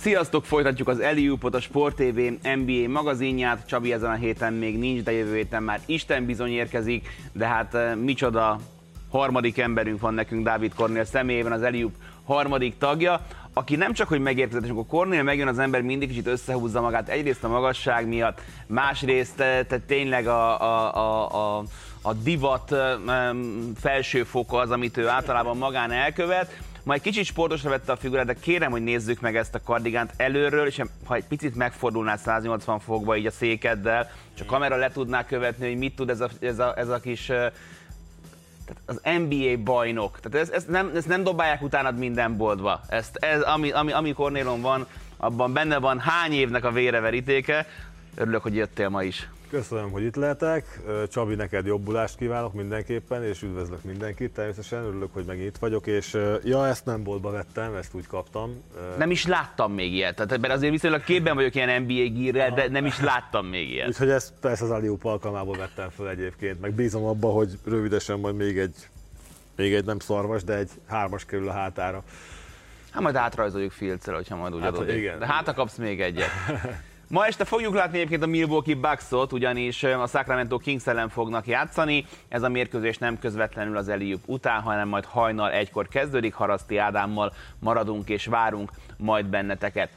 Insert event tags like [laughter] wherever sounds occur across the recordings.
Sziasztok, folytatjuk az Eliupot, a Sport TV NBA magazinját. Csabi ezen a héten még nincs, de jövő héten már Isten bizony érkezik, de hát eh, micsoda harmadik emberünk van nekünk Dávid Kornél személyében, az Eliup harmadik tagja, aki nem csak, hogy megérkezett, és akkor Kornél megjön, az ember mindig kicsit összehúzza magát, egyrészt a magasság miatt, másrészt eh, tehát tényleg a, a, a, a a divat eh, felső foka az, amit ő általában magán elkövet, Ma egy kicsit sportosra vette a figurát, de kérem, hogy nézzük meg ezt a kardigánt előről, és ha egy picit megfordulnál 180 fokba így a székeddel, és a kamera le tudná követni, hogy mit tud ez a, ez a, ez a kis tehát az NBA bajnok. Tehát ezt, ezt, nem, ezt nem dobálják utánad minden boltba. Ezt, ez, ami, ami, ami Cornélon van, abban benne van hány évnek a vére verítéke. Örülök, hogy jöttél ma is. Köszönöm, hogy itt lehetek. Csabi, neked jobbulást kívánok mindenképpen, és üdvözlök mindenkit. Természetesen örülök, hogy megint itt vagyok, és ja, ezt nem boltba vettem, ezt úgy kaptam. Nem is láttam még ilyet. Tehát ebben azért viszonylag képben vagyok ilyen NBA gírrel, de nem is láttam még ilyet. Úgyhogy ezt persze az Aliup alkalmából vettem fel egyébként, meg bízom abba, hogy rövidesen majd még egy, még egy nem szarvas, de egy hármas kerül a hátára. Hát majd átrajzoljuk filccel, hogyha majd úgy hát, adod. Igen. De hát kapsz még egyet. [laughs] Ma este fogjuk látni egyébként a Milwaukee Bucks-ot, ugyanis a Sacramento Kings ellen fognak játszani. Ez a mérkőzés nem közvetlenül az Eliup után, hanem majd hajnal egykor kezdődik. Haraszti Ádámmal maradunk és várunk majd benneteket.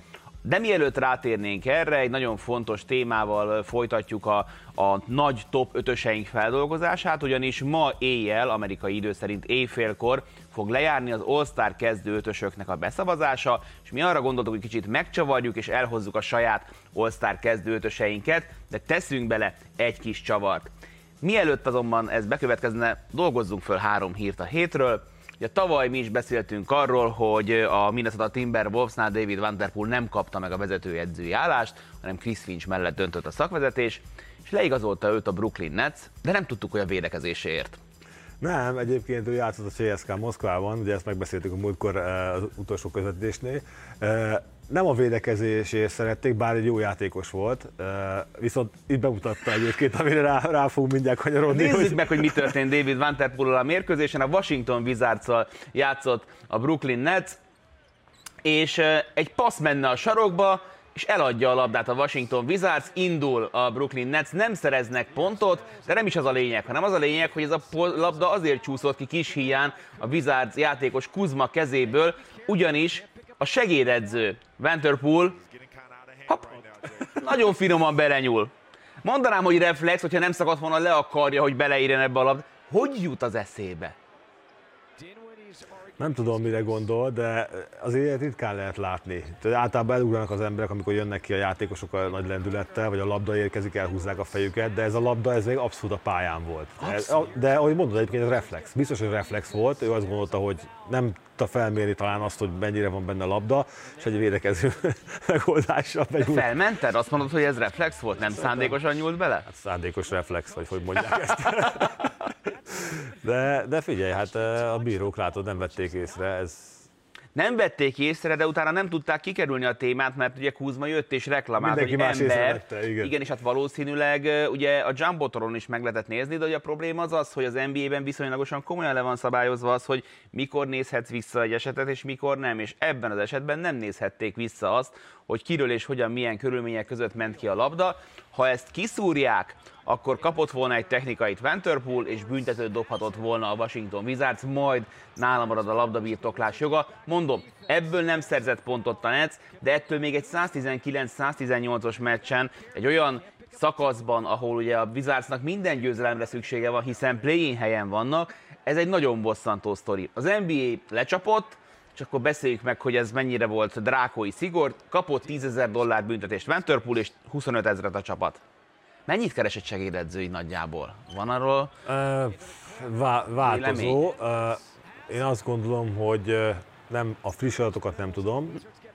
De mielőtt rátérnénk erre, egy nagyon fontos témával folytatjuk a, a nagy top 5-öseink feldolgozását, ugyanis ma éjjel, amerikai idő szerint éjfélkor fog lejárni az All-Star kezdő ötösöknek a beszavazása, és mi arra gondoltuk, hogy kicsit megcsavarjuk és elhozzuk a saját All-Star kezdő ötöseinket, de teszünk bele egy kis csavart. Mielőtt azonban ez bekövetkezne, dolgozzunk föl három hírt a hétről. Ugye tavaly mi is beszéltünk arról, hogy a Minnesota Timberwolvesnál David Van Der Poel nem kapta meg a vezetőedzői állást, hanem Chris Finch mellett döntött a szakvezetés, és leigazolta őt a Brooklyn Nets, de nem tudtuk, hogy a védekezéséért. Nem, egyébként ő játszott a CSK Moszkvában, ugye ezt megbeszéltük a múltkor az utolsó közvetítésnél. Nem a védekezésért szerették, bár egy jó játékos volt, viszont itt bemutatta egyébként, amire rá, rá fog mindjárt kanyarodni. Nézzük hogy... meg, hogy mi történt David Van Der a mérkőzésen. A Washington wizards játszott a Brooklyn Nets, és egy passz menne a sarokba, és eladja a labdát a Washington Wizards, indul a Brooklyn Nets, nem szereznek pontot, de nem is az a lényeg, hanem az a lényeg, hogy ez a labda azért csúszott ki kis hián a Wizards játékos Kuzma kezéből, ugyanis a segédedző Vanderpool hopp, nagyon finoman belenyúl. Mondanám, hogy reflex, hogyha nem szakadt volna le a karja, hogy beleírjen ebbe a labda. Hogy jut az eszébe? Nem tudom, mire gondol, de azért ritkán lehet látni. Tehát általában elugranak az emberek, amikor jönnek ki a játékosok a nagy lendülettel, vagy a labda érkezik, elhúzzák a fejüket, de ez a labda, ez még abszolút a pályán volt. Abszolút. De ahogy mondod, egyébként ez reflex. Biztos, hogy reflex volt. Ő azt gondolta, hogy nem tudta felmérni talán azt, hogy mennyire van benne a labda, és egy védekező [laughs] megoldásra megy. Felmented? Azt mondod, hogy ez reflex volt? Nem szándékosan nyúlt bele? Hát szándékos reflex, vagy hogy mondják ezt. [laughs] De, de figyelj, hát a bírók látod, nem vették észre, ez nem vették észre, de utána nem tudták kikerülni a témát, mert ugye Kuzma jött és reklamált, Mindenki hogy más ember, vette, igen. igen. és hát valószínűleg ugye a Jumbotoron is meg lehetett nézni, de ugye a probléma az az, hogy az NBA-ben viszonylagosan komolyan le van szabályozva az, hogy mikor nézhetsz vissza egy esetet, és mikor nem, és ebben az esetben nem nézhették vissza azt, hogy kiről és hogyan, milyen körülmények között ment ki a labda. Ha ezt kiszúrják, akkor kapott volna egy technikait Vanterpool, és büntetőt dobhatott volna a Washington Wizards, majd nála marad a labdabirtoklás joga. Mondom, ebből nem szerzett pontot a Nets, de ettől még egy 119-118-os meccsen, egy olyan szakaszban, ahol ugye a Wizardsnak minden győzelemre szüksége van, hiszen play helyen vannak, ez egy nagyon bosszantó sztori. Az NBA lecsapott, és akkor beszéljük meg, hogy ez mennyire volt drákói szigor. Kapott 10 ezer dollár büntetést Vanterpool, és 25 ezeret a csapat. Mennyit keres egy segédedzői nagyjából? Van arról? Uh, vá- változó. Uh, én azt gondolom, hogy nem, a friss adatokat nem tudom.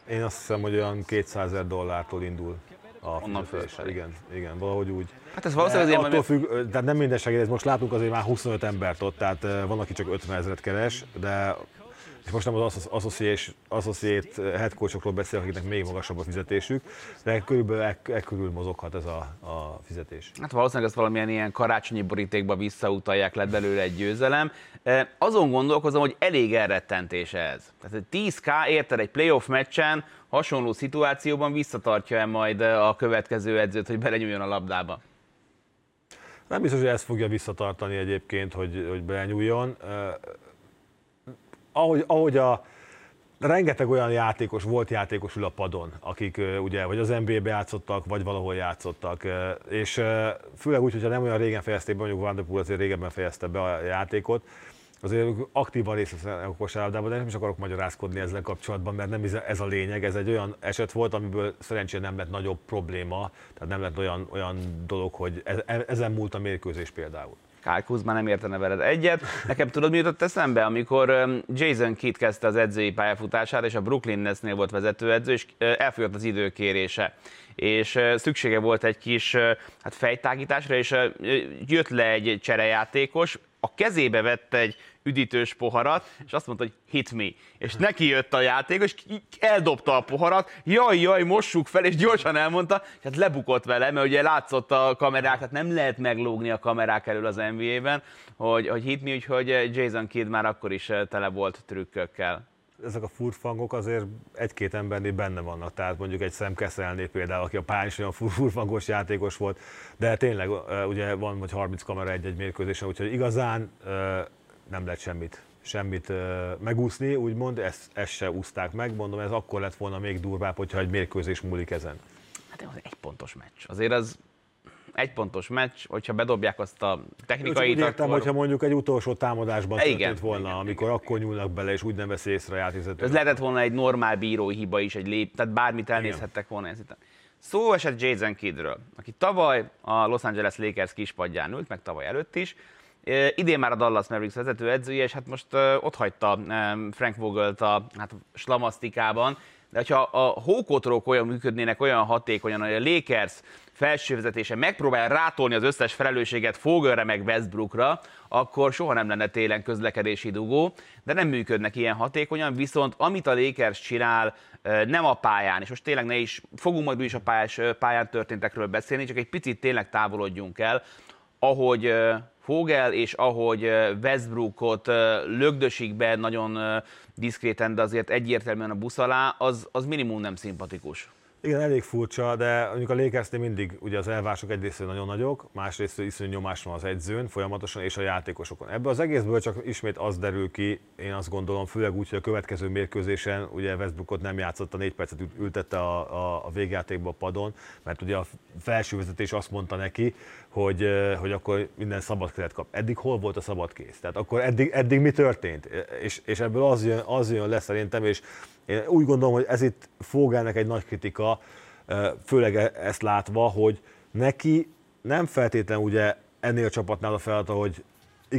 Én azt hiszem, hogy olyan 200 ezer dollártól indul a Onnan Igen, igen, valahogy úgy. Hát ez valószínűleg azért, attól függ, tehát nem minden segédez, most látunk azért már 25 embert ott, tehát van, aki csak 50 ezeret keres, de és most nem az associate, associate head coachokról beszélek, akiknek még magasabb a fizetésük, de körülbelül e, e körül mozoghat ez a, a fizetés. Hát valószínűleg ezt valamilyen ilyen karácsonyi borítékba visszautalják, lett belőle egy győzelem. E, azon gondolkozom, hogy elég elrettentés ez. Tehát 10k érted egy playoff meccsen, hasonló szituációban visszatartja-e majd a következő edzőt, hogy belenyúljon a labdába? Nem biztos, hogy ezt fogja visszatartani egyébként, hogy, hogy belenyúljon. Ahogy, ahogy a, rengeteg olyan játékos, volt játékos ül a padon, akik ugye vagy az NBA-be játszottak, vagy valahol játszottak, és főleg úgy, hogyha nem olyan régen fejezték be, mondjuk Vanderpool azért régebben fejezte be a játékot, azért aktívan részt vesznek a kosárlabdában, de nem is akarok magyarázkodni ezzel kapcsolatban, mert nem ez a lényeg, ez egy olyan eset volt, amiből szerencsére nem lett nagyobb probléma, tehát nem lett olyan, olyan dolog, hogy e, ezen múlt a mérkőzés például. Kyle Kuzma nem értene veled egyet. Nekem tudod, mi jutott eszembe, amikor Jason Kidd kezdte az edzői pályafutását, és a Brooklyn Netsnél volt vezetőedző, és elfogyott az időkérése. És szüksége volt egy kis hát fejtágításra, és jött le egy cserejátékos, a kezébe vette egy üdítős poharat, és azt mondta, hogy hit me. És neki jött a játék, és eldobta a poharat, jaj, jaj, mossuk fel, és gyorsan elmondta, és hát lebukott vele, mert ugye látszott a kamerák, tehát nem lehet meglógni a kamerák elől az NBA-ben, hogy, hogy hit me, úgyhogy Jason Kidd már akkor is tele volt trükkökkel ezek a furfangok azért egy-két embernél benne vannak, tehát mondjuk egy szemkeszelné például, aki a pályán is olyan furfangos játékos volt, de tényleg ugye van vagy 30 kamera egy-egy mérkőzésen, úgyhogy igazán nem lehet semmit semmit megúszni, úgymond, ezt, ezt se úszták meg, mondom, ez akkor lett volna még durvább, hogyha egy mérkőzés múlik ezen. Hát az egy pontos meccs. Azért az egy pontos meccs, hogyha bedobják azt a technikai Úgy értem, akkor... hogyha mondjuk egy utolsó támadásban igen, történt volna, igen, amikor igen, akkor nyúlnak bele, és úgy nem veszi észre a játékvezető. Ez lehetett volna egy normál bírói hiba is, egy lép, tehát bármit elnézhettek volna ez itt. Szó esett Jason Kiddről, aki tavaly a Los Angeles Lakers kispadján ült, meg tavaly előtt is, Idén már a Dallas Mavericks vezető edzője, és hát most ott hagyta Frank Vogelt a hát, slamasztikában, de ha a hókotrók olyan működnének olyan hatékonyan, hogy a Lakers felsővezetése megpróbál rátolni az összes felelősséget Fogelre meg Westbrookra, akkor soha nem lenne télen közlekedési dugó, de nem működnek ilyen hatékonyan, viszont amit a Lakers csinál, nem a pályán, és most tényleg ne is, fogunk majd is a pályás, pályán történtekről beszélni, csak egy picit tényleg távolodjunk el, ahogy Fogel, és ahogy Westbrookot lögdösik be nagyon diszkréten, de azért egyértelműen a busz alá, az, az minimum nem szimpatikus. Igen, elég furcsa, de mondjuk a lakers mindig ugye az elvások egyrészt nagyon nagyok, másrészt iszonyú nyomás van az edzőn folyamatosan és a játékosokon. Ebből az egészből csak ismét az derül ki, én azt gondolom, főleg úgy, hogy a következő mérkőzésen ugye Westbrookot nem játszott, a négy percet ültette a, a, a végjátékba a padon, mert ugye a felső vezetés azt mondta neki, hogy, hogy akkor minden szabad kezet kap. Eddig hol volt a szabad kéz? Tehát akkor eddig, eddig mi történt? És, és ebből az jön, az jön le szerintem, és én úgy gondolom, hogy ez itt Fogelnek egy nagy kritika, főleg e, ezt látva, hogy neki nem feltétlenül ugye ennél a csapatnál a feladata, hogy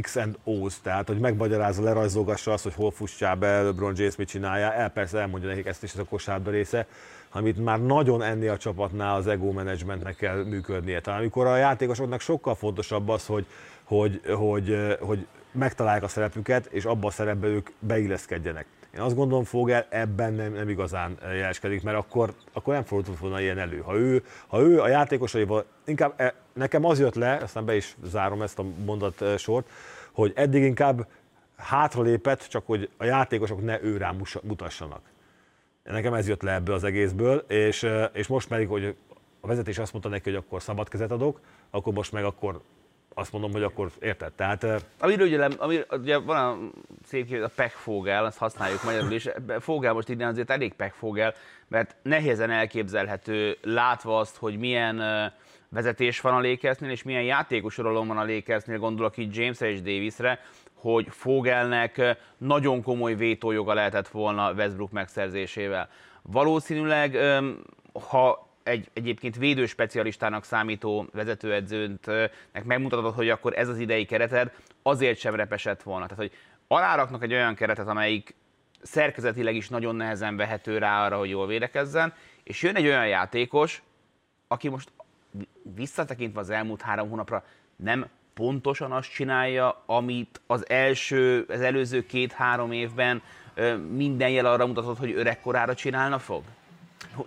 X and O's, tehát hogy megmagyarázza, lerajzolgassa azt, hogy hol fussá be, LeBron James mit csinálja, el persze elmondja nekik ezt is, ez a kosárba része, amit már nagyon ennél a csapatnál az ego managementnek kell működnie. Tehát amikor a játékosoknak sokkal fontosabb az, hogy, hogy, hogy, hogy megtalálják a szerepüket, és abba a szerepbe ők beilleszkedjenek. Én azt gondolom, Fogel ebben nem, nem igazán jeleskedik, mert akkor, akkor nem fordult volna ilyen elő. Ha ő, ha ő a játékosaival, inkább e, nekem az jött le, aztán be is zárom ezt a mondat sort, hogy eddig inkább hátralépett, csak hogy a játékosok ne ő rám mutassanak. Nekem ez jött le ebből az egészből, és, és most pedig, hogy a vezetés azt mondta neki, hogy akkor szabad kezet adok, akkor most meg akkor azt mondom, hogy akkor érted. Tehát, Amiről ugye, ami, ugye van a szép a pekfogel, azt használjuk magyarul is. Fogel most innen azért elég pekfogel, mert nehézen elképzelhető látva azt, hogy milyen vezetés van a Lakersnél, és milyen játékos uralom van a Lakersnél, gondolok itt Jamesre és Davisre, hogy Fogelnek nagyon komoly vétójoga lehetett volna Westbrook megszerzésével. Valószínűleg, ha egy egyébként védő specialistának számító vezetőedzőnek megmutatod, hogy akkor ez az idei kereted, azért sem repesett volna. Tehát, hogy aláraknak egy olyan keretet, amelyik szerkezetileg is nagyon nehezen vehető rá arra, hogy jól védekezzen, és jön egy olyan játékos, aki most visszatekintve az elmúlt három hónapra nem pontosan azt csinálja, amit az első, az előző két-három évben minden jel arra mutatott, hogy öregkorára csinálna fog?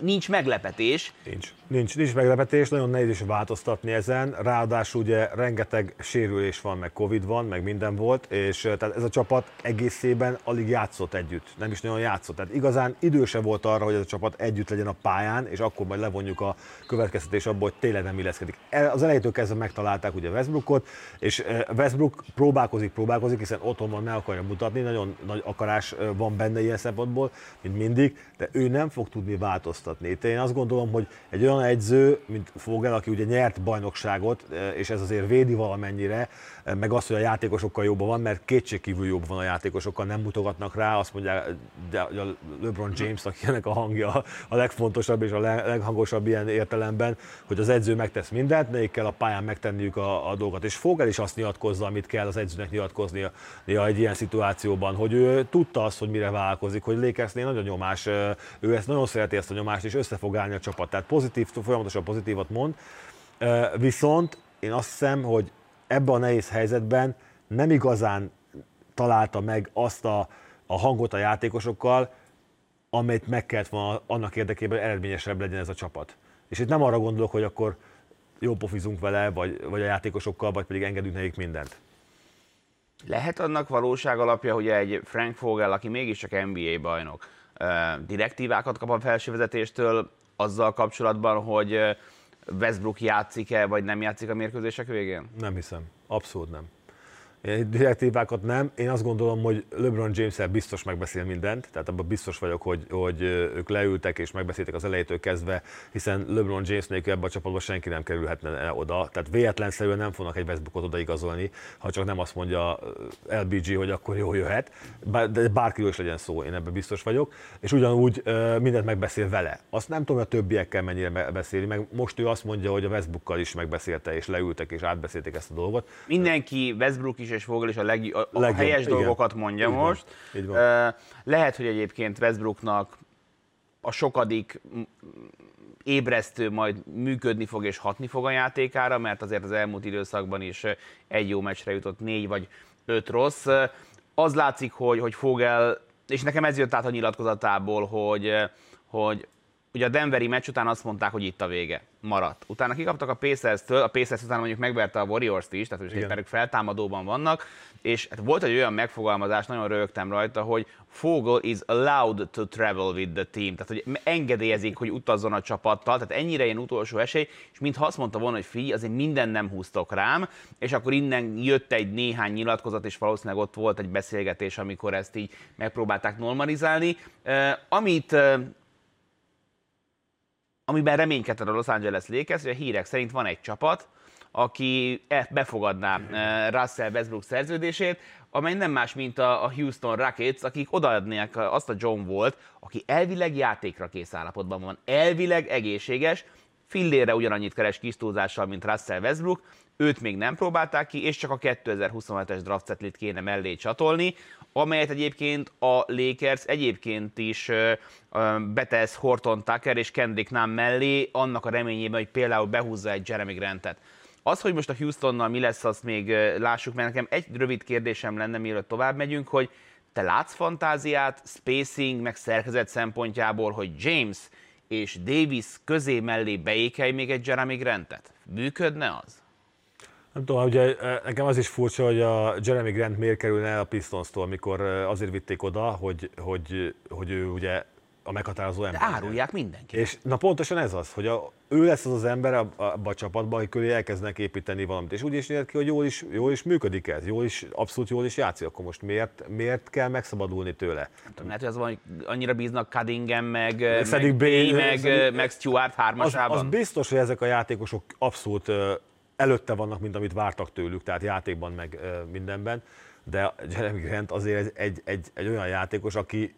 Nincs meglepetés. Nincs. Nincs, nincs meglepetés, nagyon nehéz is változtatni ezen, ráadásul ugye rengeteg sérülés van, meg Covid van, meg minden volt, és tehát ez a csapat egészében alig játszott együtt, nem is nagyon játszott. Tehát igazán időse volt arra, hogy ez a csapat együtt legyen a pályán, és akkor majd levonjuk a következtetés abból, hogy tényleg nem illeszkedik. Az elejétől kezdve megtalálták ugye Westbrookot, és Westbrook próbálkozik, próbálkozik, hiszen otthon van, meg akarja mutatni, nagyon nagy akarás van benne ilyen szempontból, mint mindig, de ő nem fog tudni változtatni. Itt én azt gondolom, hogy egy olyan edző, mint Fogel, aki ugye nyert bajnokságot, eh, és ez azért védi valamennyire, meg azt, hogy a játékosokkal jobban van, mert kétségkívül jobb van a játékosokkal, nem mutogatnak rá, azt mondják, de a LeBron James, aki [laughs] ennek a hangja a legfontosabb és a leghangosabb ilyen értelemben, hogy az edző megtesz mindent, nekik kell a pályán megtenniük a, a dolgot. És Fogel is azt nyilatkozza, amit kell az edzőnek nyilatkoznia egy ilyen szituációban, hogy ő tudta azt, hogy mire vállalkozik, hogy Lakersnél nagyon nyomás, ő ezt nagyon szereti ezt a nyomást, és össze fog állni a csapat. Tehát pozitív folyamatosan pozitívat mond, viszont én azt hiszem, hogy ebben a nehéz helyzetben nem igazán találta meg azt a, a hangot a játékosokkal, amelyet meg kellett volna annak érdekében, hogy eredményesebb legyen ez a csapat. És itt nem arra gondolok, hogy akkor jó pofizunk vele, vagy, vagy a játékosokkal, vagy pedig engedünk nekik mindent. Lehet annak valóság alapja, hogy egy Frank Vogel, aki mégiscsak NBA bajnok, direktívákat kap a felsővezetéstől, azzal kapcsolatban, hogy Westbrook játszik-e, vagy nem játszik a mérkőzések végén? Nem hiszem. Abszolút nem. Direktívákat nem. Én azt gondolom, hogy LeBron james biztos megbeszél mindent, tehát abban biztos vagyok, hogy, hogy ők leültek és megbeszéltek az elejétől kezdve, hiszen LeBron James nélkül ebben a csapatban senki nem kerülhetne oda. Tehát véletlenszerűen nem fognak egy Westbrookot odaigazolni, ha csak nem azt mondja LBG, hogy akkor jó jöhet. De bárkiről is legyen szó, én ebben biztos vagyok. És ugyanúgy mindent megbeszél vele. Azt nem tudom, hogy a többiekkel mennyire beszéli, meg most ő azt mondja, hogy a Westbrookkal is megbeszélte, és leültek és átbeszélték ezt a dolgot. Mindenki, Westbrook is és Vogel is a, leg, a, a Legjobb, helyes igen. dolgokat mondja így most. Van, így van. Lehet, hogy egyébként Westbrooknak a sokadik ébresztő majd működni fog és hatni fog a játékára, mert azért az elmúlt időszakban is egy jó meccsre jutott négy vagy öt rossz. Az látszik, hogy, hogy Fogel, és nekem ez jött át a nyilatkozatából, hogy, hogy ugye a Denveri meccs után azt mondták, hogy itt a vége, maradt. Utána kikaptak a Pacers-től, a Pacers után mondjuk megverte a Warriors-t is, tehát hogy ők feltámadóban vannak, és hát volt egy olyan megfogalmazás, nagyon rögtem rajta, hogy Fogel is allowed to travel with the team, tehát hogy engedélyezik, hogy utazzon a csapattal, tehát ennyire ilyen utolsó esély, és mintha azt mondta volna, hogy figyelj, azért minden nem húztok rám, és akkor innen jött egy néhány nyilatkozat, és valószínűleg ott volt egy beszélgetés, amikor ezt így megpróbálták normalizálni. Uh, amit uh, amiben reménykedett a Los Angeles Lakers, hogy a hírek szerint van egy csapat, aki e- befogadná e, Russell Westbrook szerződését, amely nem más, mint a Houston Rockets, akik odaadnák azt a John volt, aki elvileg játékra kész állapotban van, elvileg egészséges, fillére ugyanannyit keres kis túlzással, mint Russell Westbrook, őt még nem próbálták ki, és csak a 2027-es draft kéne mellé csatolni, amelyet egyébként a Lakers egyébként is betesz Horton Tucker és Kendrick Nunn mellé, annak a reményében, hogy például behúzza egy Jeremy Grantet. Az, hogy most a Houstonnal mi lesz, azt még lássuk, mert nekem egy rövid kérdésem lenne, mielőtt tovább megyünk, hogy te látsz fantáziát, spacing, meg szerkezet szempontjából, hogy James és Davis közé mellé beékelj még egy Jeremy Grantet? Működne az? Nem tudom, ugye e, nekem az is furcsa, hogy a Jeremy Grant miért kerülne el a Pistons-tól, amikor e, azért vitték oda, hogy, hogy, hogy ő ugye a meghatározó ember. De árulják mindenki. És na pontosan ez az, hogy a, ő lesz az az ember abban a csapatban, akik köré elkezdenek építeni valamit. És úgy is néz ki, hogy jól is, jól is működik ez, jól is, abszolút jól is játszik, akkor most miért, miért kell megszabadulni tőle? Nem tudom, lehet, hogy az van, hogy annyira bíznak Cunningham, meg, meg, Bay, meg, meg Stuart hármasában. Az, az biztos, hogy ezek a játékosok abszolút előtte vannak, mint amit vártak tőlük, tehát játékban meg mindenben, de Jeremy Grant azért egy, egy, egy, egy olyan játékos, aki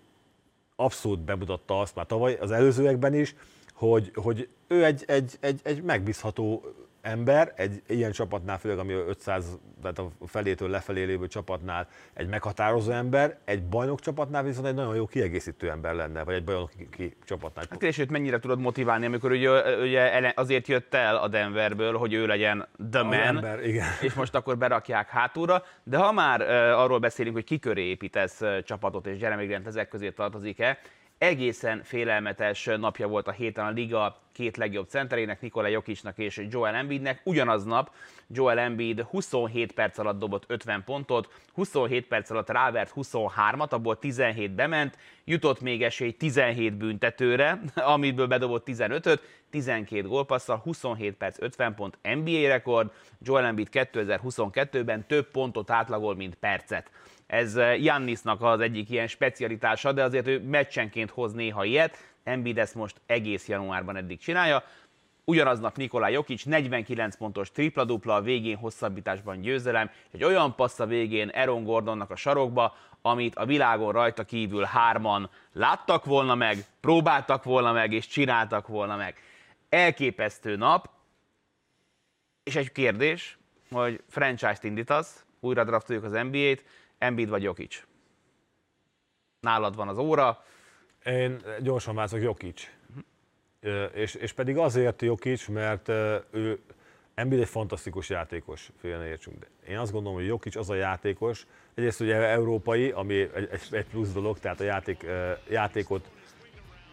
abszolút bemutatta azt már tavaly, az előzőekben is, hogy, hogy ő egy, egy, egy, egy megbízható ember egy ilyen csapatnál, főleg ami 500, tehát a felétől lefelé lévő csapatnál egy meghatározó ember, egy bajnok csapatnál viszont egy nagyon jó kiegészítő ember lenne, vagy egy bajnok csapatnál. Hát és őt mennyire tudod motiválni, amikor ugye, ugye azért jött el a Denverből, hogy ő legyen the man, ember, igen. és most akkor berakják hátulra, de ha már arról beszélünk, hogy kiköré építesz csapatot, és Jeremy Grant ezek közé tartozik-e, egészen félelmetes napja volt a héten a liga két legjobb centerének, Nikola Jokicsnak és Joel Embiidnek. Ugyanaznap Joel Embiid 27 perc alatt dobott 50 pontot, 27 perc alatt rávert 23-at, abból 17 bement, jutott még esély 17 büntetőre, [laughs] amiből bedobott 15-öt, 12 gólpasszal, 27 perc 50 pont NBA rekord, Joel Embiid 2022-ben több pontot átlagol, mint percet. Ez Jannisnak az egyik ilyen specialitása, de azért ő meccsenként hoz néha ilyet. Embiid ezt most egész januárban eddig csinálja. Ugyanaznap Nikolaj Jokic 49 pontos tripla-dupla, a végén hosszabbításban győzelem, egy olyan passz a végén Aaron Gordonnak a sarokba, amit a világon rajta kívül hárman láttak volna meg, próbáltak volna meg, és csináltak volna meg. Elképesztő nap, és egy kérdés, hogy franchise-t indítasz, újra draftoljuk az NBA-t, Embiid vagy Jokic? Nálad van az óra. Én gyorsan változok Jokic. Uh-huh. És, és pedig azért Jokic, mert ő Embiid egy fantasztikus játékos, félne értsünk. De én azt gondolom, hogy Jokic az a játékos, egyrészt ugye európai, ami egy, egy plusz dolog, tehát a játék, játékot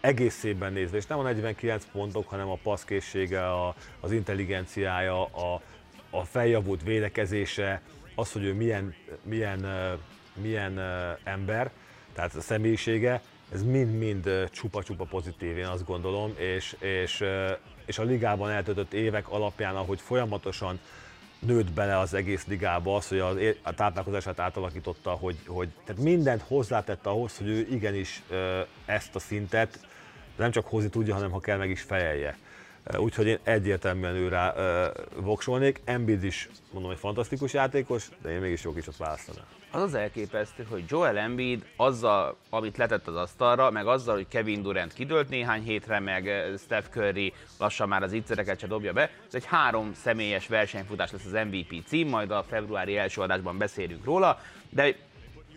egészében nézve, és nem a 49 pontok, hanem a passzkészsége, a, az intelligenciája, a, a feljavult védekezése, az, hogy ő milyen, milyen, milyen ember, tehát a személyisége, ez mind-mind csupa-csupa pozitív, én azt gondolom, és, és, és a ligában eltöltött évek alapján, ahogy folyamatosan nőtt bele az egész ligába az, hogy a, a táplálkozását átalakította, hogy, hogy tehát mindent hozzátett ahhoz, hogy ő igenis ezt a szintet nem csak hozni tudja, hanem ha kell meg is fejelje. Úgyhogy én egyértelműen őre uh, voksolnék. Embiid is, mondom, egy fantasztikus játékos, de én mégis jó kicsit választanám. Az az elképesztő, hogy Joel Embiid azzal, amit letett az asztalra, meg azzal, hogy Kevin Durant kidőlt néhány hétre, meg Steph Curry lassan már az ígyszereket se dobja be, ez egy három személyes versenyfutás lesz az MVP cím, majd a februári első adásban beszélünk róla, de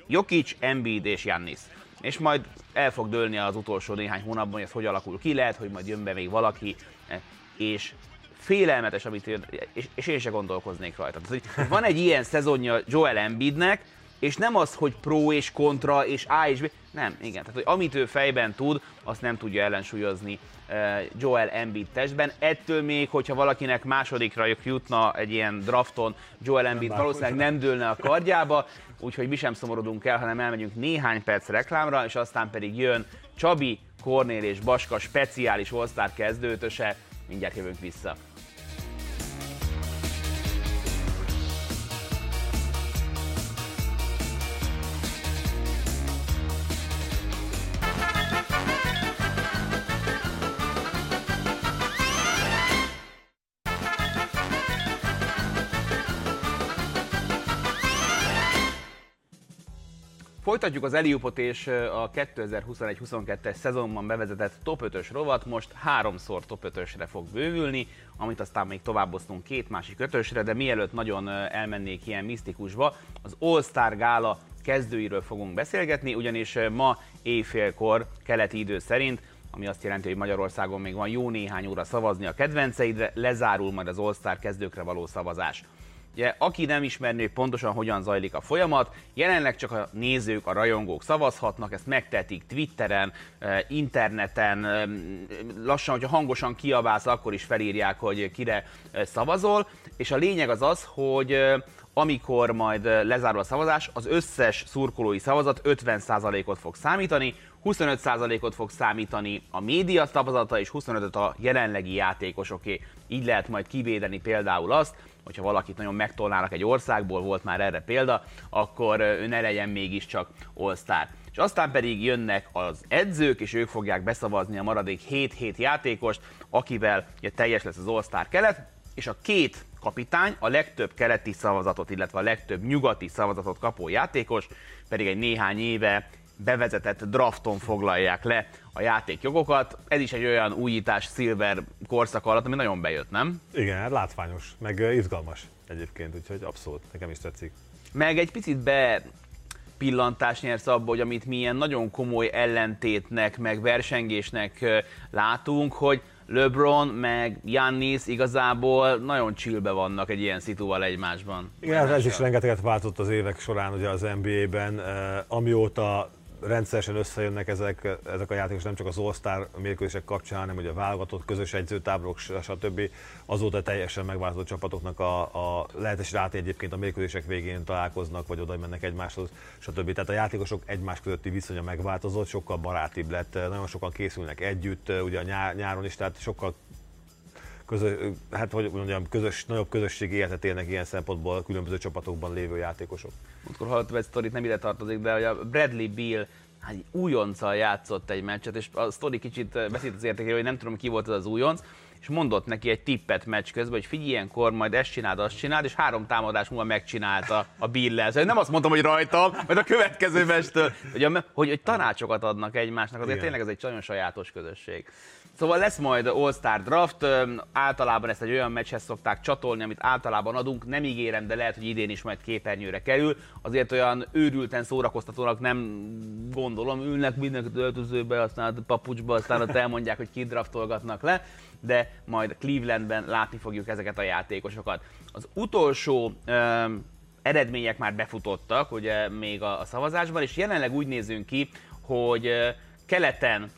Jokic, Embiid és Jannis és majd el fog dőlni az utolsó néhány hónapban, hogy ez hogy alakul ki, lehet, hogy majd jön be még valaki, és félelmetes, amit és, és én se gondolkoznék rajta. Van egy ilyen szezonja Joel Embiidnek, és nem az, hogy pro és kontra, és A és B, nem, igen. Tehát, hogy amit ő fejben tud, azt nem tudja ellensúlyozni Joel Embiid testben. Ettől még, hogyha valakinek másodikra jutna egy ilyen drafton, Joel Embiid nem valószínűleg nem dőlne a kardjába, úgyhogy mi sem szomorodunk el, hanem elmegyünk néhány perc reklámra, és aztán pedig jön Csabi, Kornél és Baska speciális all kezdőtöse. Mindjárt jövünk vissza. Folytatjuk az Eliupot és a 2021-22-es szezonban bevezetett top 5-ös rovat most háromszor top 5-ösre fog bővülni, amit aztán még továbboztunk két másik ötösre, de mielőtt nagyon elmennék ilyen misztikusba, az All-Star Gála kezdőiről fogunk beszélgetni, ugyanis ma éjfélkor keleti idő szerint ami azt jelenti, hogy Magyarországon még van jó néhány óra szavazni a kedvenceidre, lezárul majd az All-Star kezdőkre való szavazás. Ugye, aki nem ismerné pontosan hogyan zajlik a folyamat, jelenleg csak a nézők, a rajongók szavazhatnak, ezt megtetik Twitteren, eh, interneten, eh, lassan, hogyha hangosan kiabálsz, akkor is felírják, hogy kire eh, szavazol, és a lényeg az az, hogy amikor majd lezárul a szavazás, az összes szurkolói szavazat 50%-ot fog számítani, 25%-ot fog számítani a média szavazata, és 25-öt a jelenlegi játékosoké. Így lehet majd kivédeni például azt, hogyha valakit nagyon megtolnának egy országból, volt már erre példa, akkor ő ne legyen mégiscsak all-star. És aztán pedig jönnek az edzők, és ők fogják beszavazni a maradék 7-7 játékost, akivel ugye, teljes lesz az all-star kelet, és a két kapitány, a legtöbb keleti szavazatot, illetve a legtöbb nyugati szavazatot kapó játékos, pedig egy néhány éve bevezetett drafton foglalják le a játékjogokat. Ez is egy olyan újítás Silver korszak alatt, ami nagyon bejött, nem? Igen, hát látványos, meg izgalmas egyébként, úgyhogy abszolút, nekem is tetszik. Meg egy picit be pillantást nyersz abba, hogy amit milyen nagyon komoly ellentétnek, meg versengésnek látunk, hogy LeBron meg Giannis igazából nagyon chillbe vannak egy ilyen szituval egymásban. Igen, ez is rengeteget változott az évek során ugye az NBA-ben, amióta rendszeresen összejönnek ezek, ezek a játékos, nem csak az All-Star mérkőzések kapcsán, hanem ugye a válogatott közös egyzőtáborok, stb. Azóta teljesen megváltozott csapatoknak a, a lehetőség át egyébként a mérkőzések végén találkoznak, vagy oda mennek egymáshoz, stb. Tehát a játékosok egymás közötti viszonya megváltozott, sokkal barátibb lett, nagyon sokan készülnek együtt, ugye a nyár, nyáron is, tehát sokkal közös, hát hogy mondjam, közös, nagyobb közösségi életet élnek ilyen szempontból különböző csapatokban lévő játékosok. Múltkor hallottam egy sztorit, nem ide tartozik, de hogy a Bradley Bill hát újonccal játszott egy meccset, és a sztori kicsit veszít az értékére, hogy nem tudom ki volt az az újonc, és mondott neki egy tippet meccs közben, hogy figyelj, ilyenkor majd ezt csináld, azt csináld, és három támadás múlva megcsinálta a Bill-el. Szóval nem azt mondtam, hogy rajtam, majd a következő mecstől, hogy, hogy, hogy tanácsokat adnak egymásnak, azért Igen. tényleg ez egy nagyon sajátos közösség. Szóval lesz majd All-Star Draft, általában ezt egy olyan meccshez szokták csatolni, amit általában adunk, nem ígérem, de lehet, hogy idén is majd képernyőre kerül. Azért olyan őrülten szórakoztatónak nem gondolom, ülnek mindenki öltözőbe, aztán a papucsba, aztán ott elmondják, hogy kidraftolgatnak le, de majd Clevelandben látni fogjuk ezeket a játékosokat. Az utolsó um, eredmények már befutottak, ugye még a, a szavazásban, és jelenleg úgy nézünk ki, hogy keleten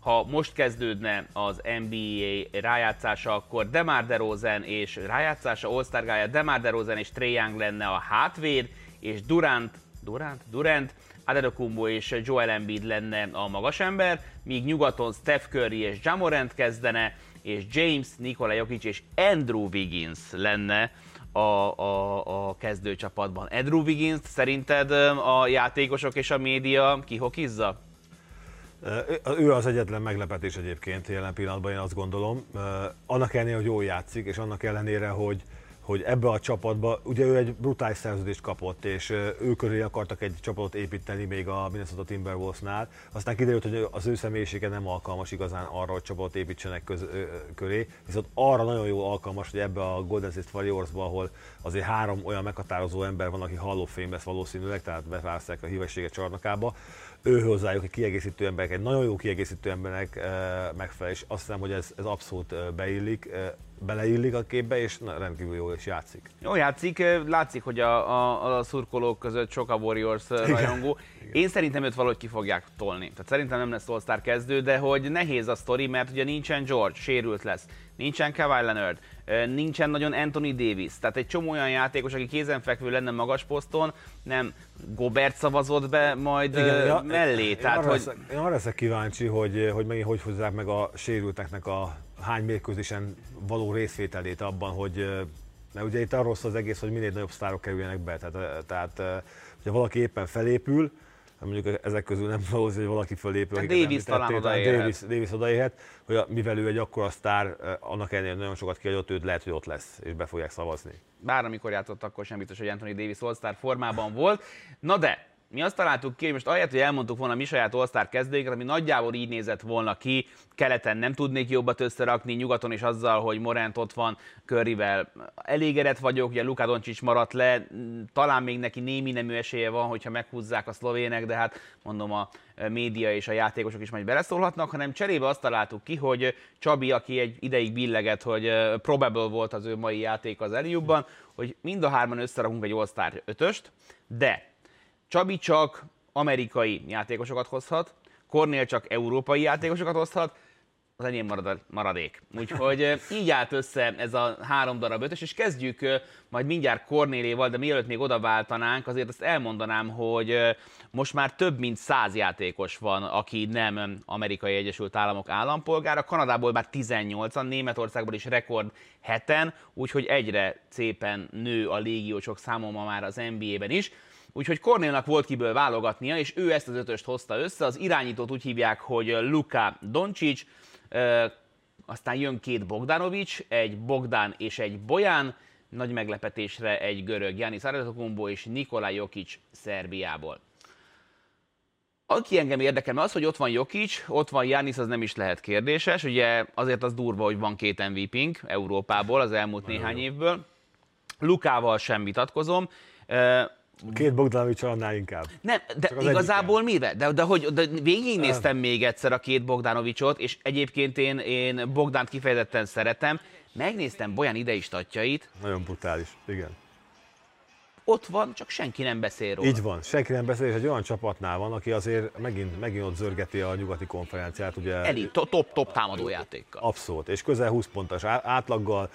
ha most kezdődne az NBA rájátszása, akkor Demar DeRozan és rájátszása, All-Star Gája, Demar DeRozan és Trae Young lenne a hátvéd, és Durant, Durant, Durant, Adetokumbo és Joel Embiid lenne a magas ember, míg nyugaton Steph Curry és Jamorant kezdene, és James, Nikola Jokic és Andrew Wiggins lenne a, a, a kezdőcsapatban. Andrew Wiggins szerinted a játékosok és a média kihokizza? Ő az egyetlen meglepetés egyébként jelen pillanatban, én azt gondolom. Annak ellenére, hogy jól játszik, és annak ellenére, hogy, hogy ebbe a csapatba, ugye ő egy brutális szerződést kapott, és ő köré akartak egy csapatot építeni még a Minnesota Timberwolvesnál, aztán kiderült, hogy az ő személyisége nem alkalmas igazán arra, hogy csapatot építsenek köz, ö, köré, viszont arra nagyon jó alkalmas, hogy ebbe a Golden State Warriorsba, ahol azért három olyan meghatározó ember van, aki Hall of Fame lesz valószínűleg, tehát beválasztják a hívességet csarnokába, ő hozzájuk egy kiegészítő emberek, egy nagyon jó kiegészítő embernek megfelel, és azt hiszem, hogy ez, ez abszolút beillik, beleillik a képbe, és rendkívül jól is játszik. Jó játszik, látszik, hogy a, a, a szurkolók között sok a Warriors rajongó. Igen. Én szerintem őt valahogy ki fogják tolni. Tehát szerintem nem lesz all kezdő, de hogy nehéz a sztori, mert ugye nincsen George, sérült lesz, nincsen Kawhi Leonard, nincsen nagyon Anthony Davis. Tehát egy csomó olyan játékos, aki kézenfekvő lenne magas poszton, nem Gobert szavazott be majd Igen, ja, mellé. Én, Tehát, arra hogy... leszek, én arra leszek kíváncsi, hogy, hogy megint hogy hozzák meg a sérülteknek a hány mérkőzésen való részvételét abban, hogy mert ugye itt arról szól az egész, hogy minél nagyobb sztárok kerüljenek be. Tehát, tehát hogyha valaki éppen felépül, mondjuk ezek közül nem [laughs] valószínű, hogy valaki fölépül. Hát Davis talán odaérhet. Davis, Davis odaérhet, hogy mivel ő egy akkora sztár, annak ellenére nagyon sokat kiadott, őt lehet, hogy ott lesz, és be fogják szavazni. Bár amikor játszott, akkor sem biztos, hogy Anthony Davis all formában volt. Na de, mi azt találtuk ki, hogy most ahelyett, hogy elmondtuk volna mi saját all kezdőinket, ami nagyjából így nézett volna ki, keleten nem tudnék jobbat összerakni, nyugaton is azzal, hogy Morent ott van, Curryvel elégedett vagyok, ugye Luka Doncic maradt le, talán még neki némi nemű esélye van, hogyha meghúzzák a szlovének, de hát mondom a média és a játékosok is majd beleszólhatnak, hanem cserébe azt találtuk ki, hogy Csabi, aki egy ideig billeget, hogy probable volt az ő mai játék az Eliubban, hogy mind a hárman összerakunk egy All-Star ötöst, de Csabi csak amerikai játékosokat hozhat, Kornél csak európai játékosokat hozhat, az enyém marad, maradék. Úgyhogy így állt össze ez a három darab ötös, és kezdjük majd mindjárt Kornéléval, de mielőtt még oda váltanánk, azért azt elmondanám, hogy most már több mint száz játékos van, aki nem amerikai Egyesült Államok állampolgára, Kanadából már 18-an, Németországból is rekord heten, úgyhogy egyre szépen nő a légiósok száma ma már az NBA-ben is. Úgyhogy Kornélnak volt kiből válogatnia, és ő ezt az ötöst hozta össze. Az irányítót úgy hívják, hogy Luka Doncic, aztán jön két Bogdanovics, egy Bogdan és egy Bojan, nagy meglepetésre egy görög Janis Antetokounmpo és Nikolaj Jokic Szerbiából. Aki engem érdekel, az, hogy ott van Jokic, ott van Janis, az nem is lehet kérdéses. Ugye azért az durva, hogy van két MVP-nk Európából az elmúlt Nagyon néhány jó. évből. Lukával sem vitatkozom. Két Bogdanovics annál inkább. Nem, de igazából mire? De, de, hogy, de végignéztem nem. még egyszer a két Bogdanovicsot, és egyébként én, én Bogdánt kifejezetten szeretem. Megnéztem Bojan idei statjait. Nagyon brutális, igen ott van, csak senki nem beszél róla. Így van, senki nem beszél, és egy olyan csapatnál van, aki azért megint, megint ott zörgeti a nyugati konferenciát. Ugye, Eli, top-top támadójátékkal. Abszolút, és közel 20 pontos átlaggal,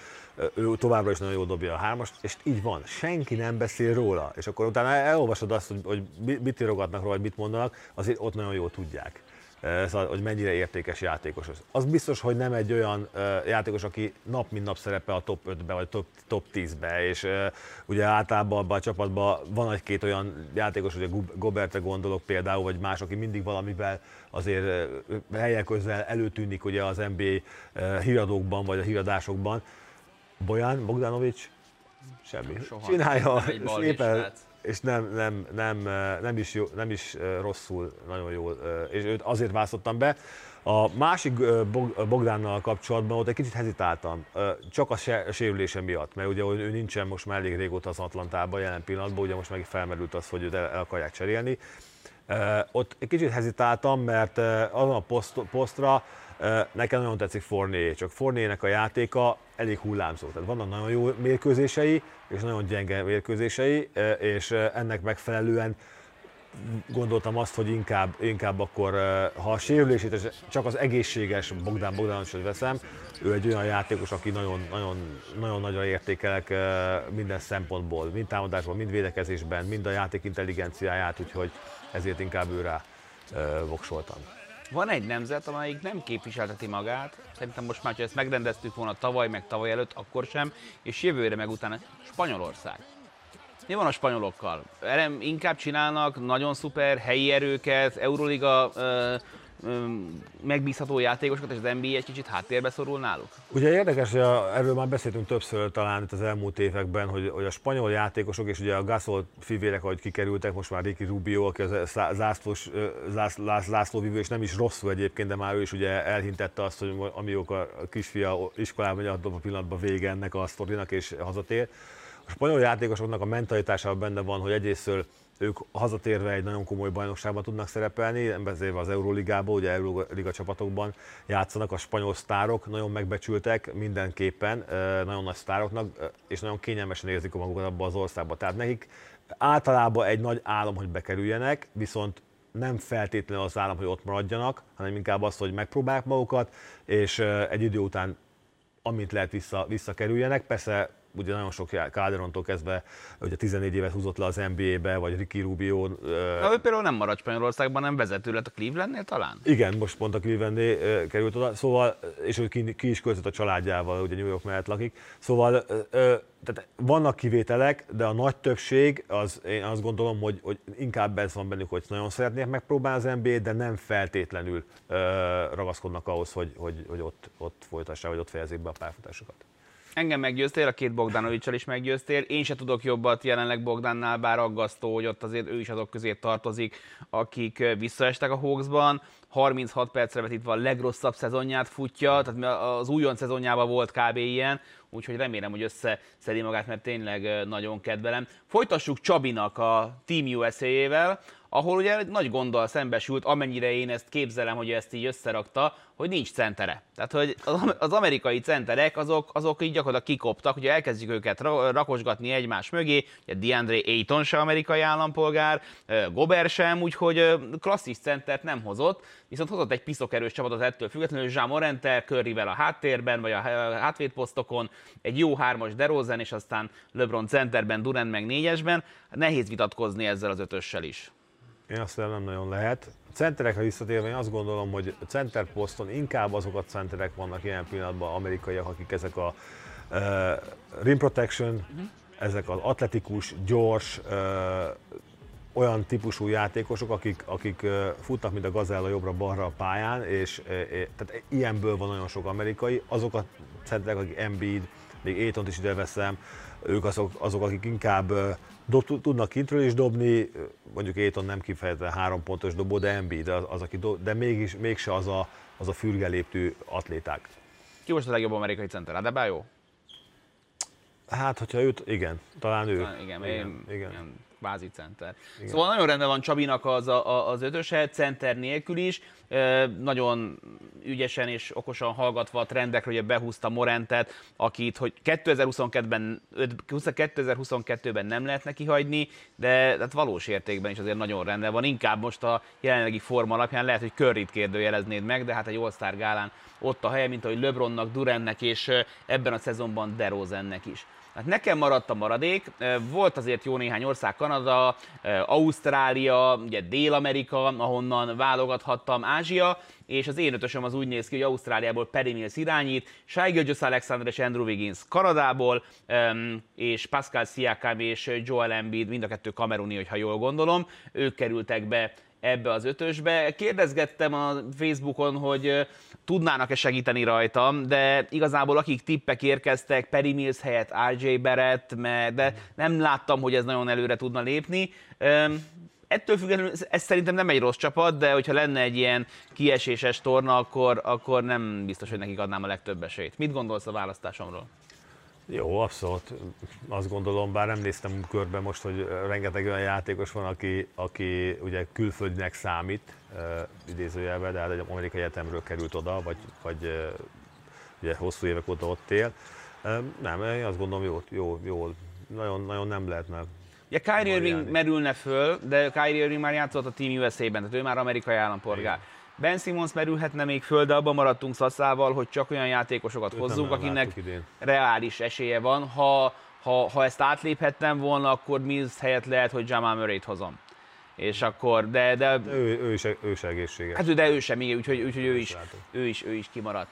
ő továbbra is nagyon jól dobja a hármas, és így van, senki nem beszél róla. És akkor utána elolvasod azt, hogy, hogy mit írogatnak róla, vagy mit mondanak, azért ott nagyon jól tudják. Eh, szóval, hogy mennyire értékes játékos az. Az biztos, hogy nem egy olyan eh, játékos, aki nap mint nap szerepel a top 5-be vagy top, top 10-be, és eh, ugye általában abban a csapatban van egy-két olyan játékos, ugye Gobertre gondolok például, vagy más, aki mindig valamivel azért helyek közel előtűnik ugye az NBA híradókban, vagy a híradásokban. Bojan Bogdanovics semmi. Soha. Csinálja, szépen, és nem, nem, nem, nem, is jó, nem is rosszul, nagyon jól, és őt azért választottam be. A másik Bogdánnal kapcsolatban ott egy kicsit hezitáltam, csak a sérülése miatt, mert ugye ő nincsen most már elég régóta az Atlantában jelen pillanatban, ugye most meg felmerült az, hogy őt el, el akarják cserélni. Ott egy kicsit hezitáltam, mert azon a poszt, posztra nekem nagyon tetszik Forné, csak Fornének a játéka elég hullámzó. Tehát vannak nagyon jó mérkőzései, és nagyon gyenge mérkőzései, és ennek megfelelően gondoltam azt, hogy inkább, inkább akkor, ha a sérülését csak az egészséges Bogdán Bogdánosot veszem, ő egy olyan játékos, aki nagyon, nagyon, nagyon nagyra értékelek minden szempontból, mind támadásban, mind védekezésben, mind a játék intelligenciáját, úgyhogy ezért inkább őrá voksoltam. Van egy nemzet, amelyik nem képviselteti magát, szerintem most már, ha ezt megrendeztük volna tavaly, meg tavaly előtt, akkor sem, és jövőre meg utána Spanyolország. Mi van a spanyolokkal? Inkább csinálnak nagyon szuper helyi erőket, Euroliga megbízható játékosokat, és az NBA egy kicsit háttérbe szorul náluk? Ugye érdekes, hogy a, erről már beszéltünk többször talán itt az elmúlt években, hogy, hogy a spanyol játékosok, és ugye a Gasol fivérek, ahogy kikerültek, most már Ricky Rubio, aki az zászlós, zász, zászlóvívő, és nem is rosszul egyébként, de már ő is ugye elhintette azt, hogy amióta a kisfia iskolában a pillanatban vége ennek a sztorinak, és hazatér. A spanyol játékosoknak a mentalitásában benne van, hogy egyrésztől ők hazatérve egy nagyon komoly bajnokságban tudnak szerepelni, beszélve az Euroligából, ugye Euroliga csapatokban játszanak a spanyol sztárok, nagyon megbecsültek mindenképpen, nagyon nagy sztároknak, és nagyon kényelmesen érzik magukat abban az országban. Tehát nekik általában egy nagy álom, hogy bekerüljenek, viszont nem feltétlenül az állam, hogy ott maradjanak, hanem inkább az, hogy megpróbálják magukat, és egy idő után amint lehet vissza, visszakerüljenek. Persze ugye nagyon sok Calderontól kezdve, ugye 14 évet húzott le az NBA-be, vagy Ricky Rubio. Na, ő például nem maradt Spanyolországban, nem vezető lett a Clevelandnél talán? Igen, most pont a Clevelandnél került oda, szóval, és ő ki, ki is költött a családjával, ugye New York mellett lakik. Szóval tehát vannak kivételek, de a nagy többség, az, én azt gondolom, hogy, hogy inkább ez van bennük, hogy nagyon szeretnék megpróbálni az NBA-t, de nem feltétlenül ö, ragaszkodnak ahhoz, hogy, hogy, hogy ott, ott folytassák, vagy ott fejezik be a pályafutásokat. Engem meggyőztél, a két Bogdanovicsal is meggyőztél. Én se tudok jobbat jelenleg Bogdánnál, bár aggasztó, hogy ott azért ő is azok közé tartozik, akik visszaestek a Hawksban. 36 percre vetítve a legrosszabb szezonját futja, tehát az újon szezonjában volt kb. ilyen, úgyhogy remélem, hogy összeszedi magát, mert tényleg nagyon kedvelem. Folytassuk Csabinak a Team USA-jével, ahol ugye egy nagy gonddal szembesült, amennyire én ezt képzelem, hogy ezt így összerakta, hogy nincs centere. Tehát, hogy az amerikai centerek azok, azok így gyakorlatilag kikoptak, hogy elkezdjük őket rakosgatni egymás mögé, ugye DeAndre Ayton se amerikai állampolgár, Gober sem, úgyhogy klasszis centert nem hozott, viszont hozott egy piszokerős csapatot ettől függetlenül, Jean Morente, Curryvel a háttérben, vagy a hátvédposztokon, egy jó hármas DeRozan, és aztán LeBron centerben, Durant meg négyesben. Nehéz vitatkozni ezzel az ötössel is. Én azt nem nagyon lehet. A centerekre visszatérve én azt gondolom, hogy a center poszton inkább azok a centerek vannak ilyen pillanatban amerikaiak, akik ezek a uh, rim protection, uh-huh. ezek az atletikus, gyors, uh, olyan típusú játékosok, akik, akik futnak, mint a gazella jobbra-balra a pályán, és tehát ilyenből van nagyon sok amerikai. Azok a centerek, akik Embiid, még Étont is ide veszem, ők azok, azok akik inkább dob, tudnak kintről is dobni, mondjuk Éton nem kifejezetten három pontos dobó, de Embiid az, az aki dob, de mégis, mégse az a, az a fürgeléptű atléták. Ki most a legjobb amerikai center? Adebayo? Hát, hogyha őt, igen, talán ő. Talán, igen, igen, én, igen. igen kvázi center. Igen. Szóval nagyon rendben van Csabinak az, a, az ötöse, center nélkül is, nagyon ügyesen és okosan hallgatva a trendekre, hogy behúzta Morentet, akit, hogy 2022-ben, 2022-ben nem lehet neki hagyni, de hát valós értékben is azért nagyon rendben van. Inkább most a jelenlegi forma alapján lehet, hogy Curryt kérdőjeleznéd meg, de hát egy All-Star gálán ott a helye, mint ahogy LeBronnak, Durennek és ebben a szezonban DeRozannek is. Hát nekem maradt a maradék, volt azért jó néhány ország, Kanada, Ausztrália, ugye Dél-Amerika, ahonnan válogathattam, Ázsia, és az én ötösöm az úgy néz ki, hogy Ausztráliából Perry Mills irányít, Shai Gilgis Alexander és Andrew Wiggins Kanadából, és Pascal Siakam és Joel Embiid, mind a kettő kameruni, hogyha jól gondolom, ők kerültek be ebbe az ötösbe. Kérdezgettem a Facebookon, hogy tudnának-e segíteni rajtam, de igazából akik tippek érkeztek, Perry Mills helyett RJ Barrett, de nem láttam, hogy ez nagyon előre tudna lépni. Ettől függetlenül ez szerintem nem egy rossz csapat, de hogyha lenne egy ilyen kieséses torna, akkor, akkor nem biztos, hogy nekik adnám a legtöbb esélyt. Mit gondolsz a választásomról? Jó, abszolút. Azt gondolom, bár nem néztem körbe most, hogy rengeteg olyan játékos van, aki, aki ugye külföldinek számít, idézőjelben, de hát egy amerikai egyetemről került oda, vagy, vagy ugye hosszú évek óta ott él. Nem, én azt gondolom, jó, jó, jó nagyon, nagyon nem lehetne Ugye Kyrie Irving merülne föl, de Kyrie Irving már játszott a Team USA-ben, tehát ő már amerikai állampolgár. Igen. Ben Simmons merülhetne még föl, de abban maradtunk szaszával, hogy csak olyan játékosokat Őt hozzunk, akinek reális esélye van. Ha, ha, ha ezt átléphettem volna, akkor Mills helyett lehet, hogy Jamal Murray-t hozom. És akkor, de... de ő, ő, is, ő is egészséges. Hát de ő sem, igen, úgyhogy, úgyhogy ő, is, ő, is, ő is kimaradt.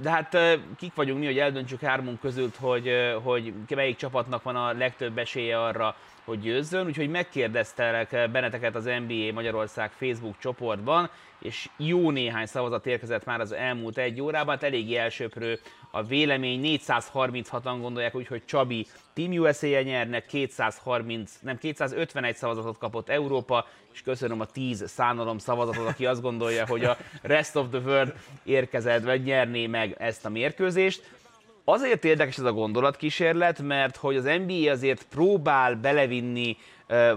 De hát kik vagyunk mi, hogy eldöntsük hármunk között, hogy, hogy melyik csapatnak van a legtöbb esélye arra, hogy győzzön, úgyhogy megkérdeztelek benneteket az NBA Magyarország Facebook csoportban, és jó néhány szavazat érkezett már az elmúlt egy órában, hát eléggé elsőprő a vélemény, 436-an gondolják úgy, hogy Csabi Team USA-je nyernek, 230, nem 251 szavazatot kapott Európa, és köszönöm a 10 szánalom szavazatot, aki azt gondolja, hogy a Rest of the World érkezett, vagy nyerné meg ezt a mérkőzést. Azért érdekes ez a gondolatkísérlet, mert hogy az NBA azért próbál belevinni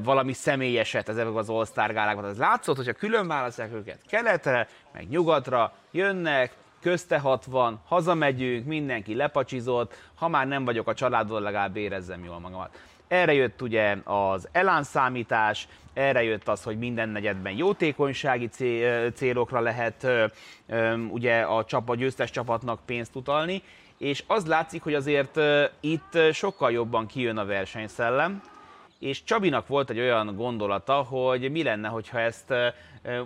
valami személyeset ezekbe az All-Star gálákba. Ez látszott, hogyha külön választják őket keletre, meg nyugatra, jönnek, közte 60, hazamegyünk, mindenki lepacsizott, ha már nem vagyok a családon, legalább érezzem jól magamat. Erre jött ugye az elánszámítás, erre jött az, hogy minden negyedben jótékonysági célokra lehet ugye a csapat, győztes csapatnak pénzt utalni, és az látszik, hogy azért itt sokkal jobban kijön a versenyszellem, és Csabinak volt egy olyan gondolata, hogy mi lenne, hogyha ezt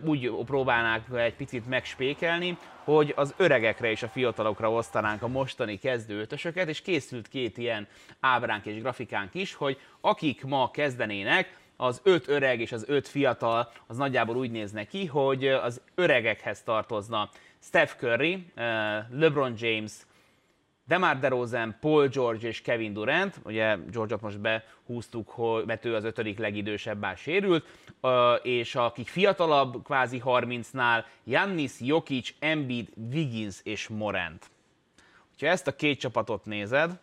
úgy próbálnák egy picit megspékelni, hogy az öregekre és a fiatalokra osztanánk a mostani kezdőötösöket, és készült két ilyen ábránk és grafikánk is, hogy akik ma kezdenének, az öt öreg és az öt fiatal, az nagyjából úgy néz neki, hogy az öregekhez tartozna Steph Curry, LeBron James, Demar DeRozan, Paul George és Kevin Durant, ugye George-ot most behúztuk, hogy, mert ő az ötödik legidősebb, bár sérült, és akik fiatalabb, kvázi 30-nál, Jannis, Jokic, Embiid, Wiggins és Morant. Ha ezt a két csapatot nézed,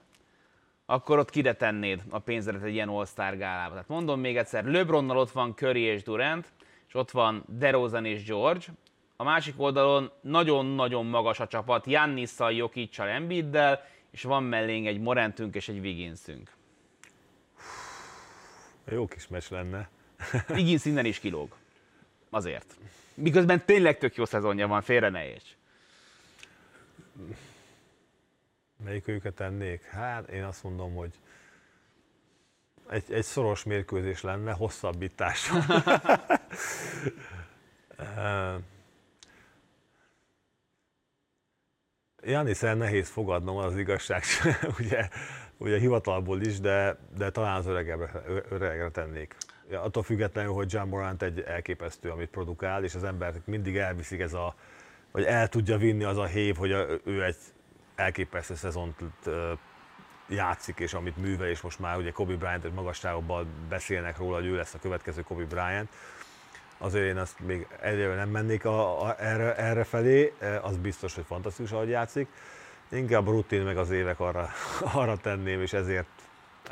akkor ott kide tennéd a pénzedet egy ilyen All-Star gálába. Tehát mondom még egyszer, LeBronnal ott van Curry és Durant, és ott van DeRozan és George, a másik oldalon nagyon-nagyon magas a csapat, Jannisszal, Jokicsal, Embiiddel, és van mellénk egy Morentünk és egy Wigginsünk. Jó kis meccs lenne. [laughs] Wiggins innen is kilóg. Azért. Miközben tényleg tök jó szezonja van, félre ne érts. Melyik őket tennék? Hát én azt mondom, hogy egy, egy szoros mérkőzés lenne, hosszabbítás. [laughs] Janiszel nehéz fogadnom, az igazság, [laughs] ugye, ugye hivatalból is, de, de talán az öregre, öregre tennék. Ja, attól függetlenül, hogy John Morant egy elképesztő, amit produkál, és az ember mindig elviszik ez a, vagy el tudja vinni az a hév, hogy a, ő egy elképesztő szezont játszik és amit művel, és most már ugye Kobe Bryant és magasságokban beszélnek róla, hogy ő lesz a következő Kobe Bryant, azért én azt még egyre nem mennék a, a, erre, erre felé, az biztos, hogy fantasztikus, ahogy játszik. Inkább a rutin meg az évek arra, [laughs] arra tenném, és ezért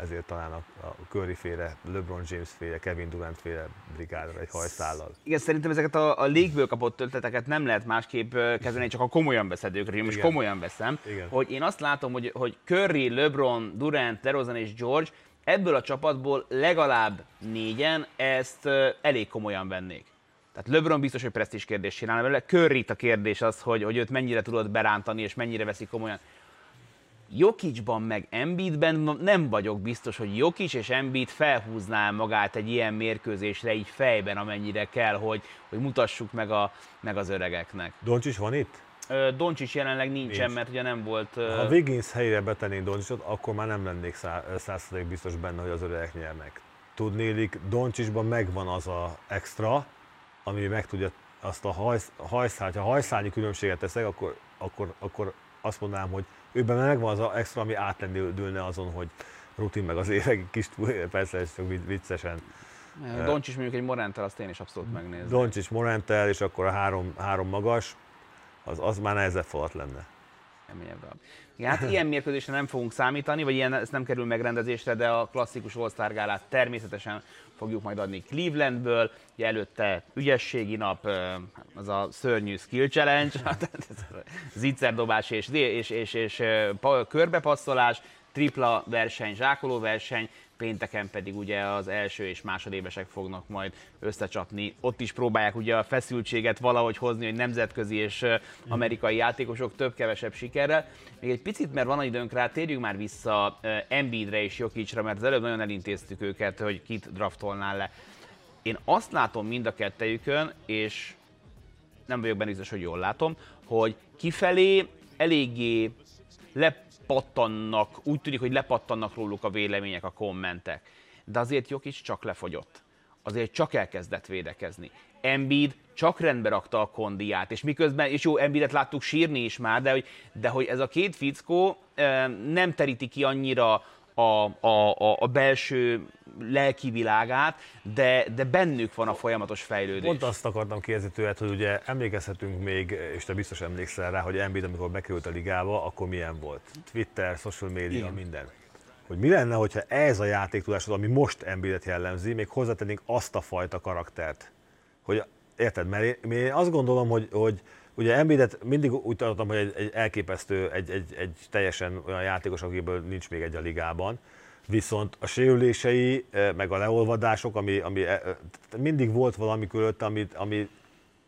ezért talán a, a Curry féle, LeBron James féle, Kevin Durant féle brigádra egy hajszállal. Igen, szerintem ezeket a, a légből kapott tölteteket nem lehet másképp kezelni, csak a komolyan veszed őket, most komolyan veszem, Igen. hogy én azt látom, hogy, hogy Curry, LeBron, Durant, DeRozan és George ebből a csapatból legalább négyen ezt elég komolyan vennék. Tehát LeBron biztos, hogy presztis kérdés csinálna vele. Curry a kérdés az, hogy, hogy őt mennyire tudod berántani, és mennyire veszik komolyan. Jokicban meg Embiidben nem vagyok biztos, hogy Jokic és Embiid felhúzná magát egy ilyen mérkőzésre így fejben, amennyire kell, hogy, hogy mutassuk meg, a, meg az öregeknek. Doncsics van itt? Doncsics jelenleg nincsen, Nincs. mert ugye nem volt... Ha Wiggins helyére betennénk Doncsicsot, akkor már nem lennék százszerzék biztos benne, hogy az öregek nyernek. Tudnélik, Doncsicsban megvan az a extra, ami meg tudja azt a hajsz, hajszál, ha hajszálnyi különbséget teszek, akkor, akkor, akkor azt mondanám, hogy őben megvan az a extra, ami átlendülne azon, hogy rutin meg az évek kis persze ez csak viccesen. Doncsics mondjuk egy Morentel, azt én is abszolút megnézem. Doncsics Morentel, és akkor a három, három magas, az, az már nehezebb falat lenne keményebb darab. Igen, hát ilyen mérkőzésre nem fogunk számítani, vagy ilyen, ez nem kerül megrendezésre, de a klasszikus all gálát természetesen fogjuk majd adni Clevelandből, ugye előtte ügyességi nap, az a szörnyű skill challenge, [laughs] zicserdobás és, és, és, és, és körbepasszolás, tripla verseny, zsákoló verseny, pénteken pedig ugye az első és másodévesek fognak majd összecsapni. Ott is próbálják ugye a feszültséget valahogy hozni, hogy nemzetközi és amerikai játékosok több-kevesebb sikerrel. Még egy picit, mert van időnk rá, térjünk már vissza Embiidre és Jokicra, mert az előbb nagyon elintéztük őket, hogy kit draftolnál le. Én azt látom mind a kettejükön, és nem vagyok benne biztos, hogy jól látom, hogy kifelé eléggé lepattannak, úgy tűnik, hogy lepattannak róluk a vélemények, a kommentek. De azért Jokic csak lefogyott. Azért csak elkezdett védekezni. Embiid csak rendbe rakta a kondiát, és miközben, és jó, Embiidet láttuk sírni is már, de hogy, de hogy ez a két fickó nem teríti ki annyira a, a, a, belső lelki világát, de, de bennük van a folyamatos fejlődés. Pont azt akartam kérdezni tőled, hogy ugye emlékezhetünk még, és te biztos emlékszel rá, hogy Embiid, amikor bekerült a ligába, akkor milyen volt? Twitter, social media, Igen. minden. Hogy mi lenne, hogyha ez a játéktudásod, ami most Embiidet jellemzi, még hozzátennénk azt a fajta karaktert, hogy érted, mert én, én azt gondolom, hogy, hogy Ugye Embiidet mindig úgy tartottam, hogy egy, egy elképesztő, egy, egy, egy teljesen olyan játékos, akiből nincs még egy a ligában, viszont a sérülései, eh, meg a leolvadások, ami, ami eh, mindig volt valami körött, ami, ami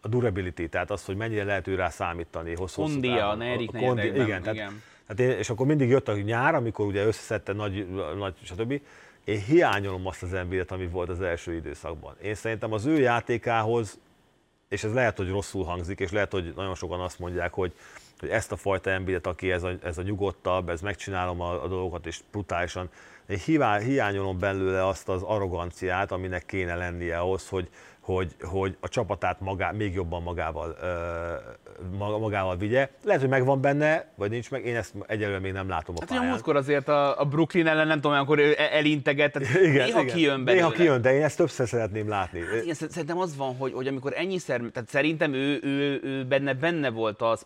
a durability, tehát az, hogy mennyire lehet ő rá számítani hosszú Kondia, ne Erik kondi, igen, igen. Tehát, tehát én, és akkor mindig jött a nyár, amikor ugye összeszedte nagy, nagy stb. Én hiányolom azt az embiidet, ami volt az első időszakban. Én szerintem az ő játékához és ez lehet, hogy rosszul hangzik, és lehet, hogy nagyon sokan azt mondják, hogy, hogy ezt a fajta embidet, aki ez a, ez a nyugodtabb, ez megcsinálom a, a dolgokat, és brutálisan, én hiányolom belőle azt az arroganciát, aminek kéne lennie ahhoz, hogy, hogy, hogy a csapatát magá, még jobban magával, magával vigye. Lehet, hogy megvan benne, vagy nincs meg, én ezt egyelőre még nem látom a hát, pályán. Hát azért a, a Brooklyn ellen nem tudom, amikor ő elinteget, tehát [laughs] igen, néha igen. kijön belőle. Néha kijön, de én ezt többször szeretném látni. Hát igen, szerintem az van, hogy, hogy amikor ennyiszer, tehát szerintem ő, ő, ő benne, benne volt az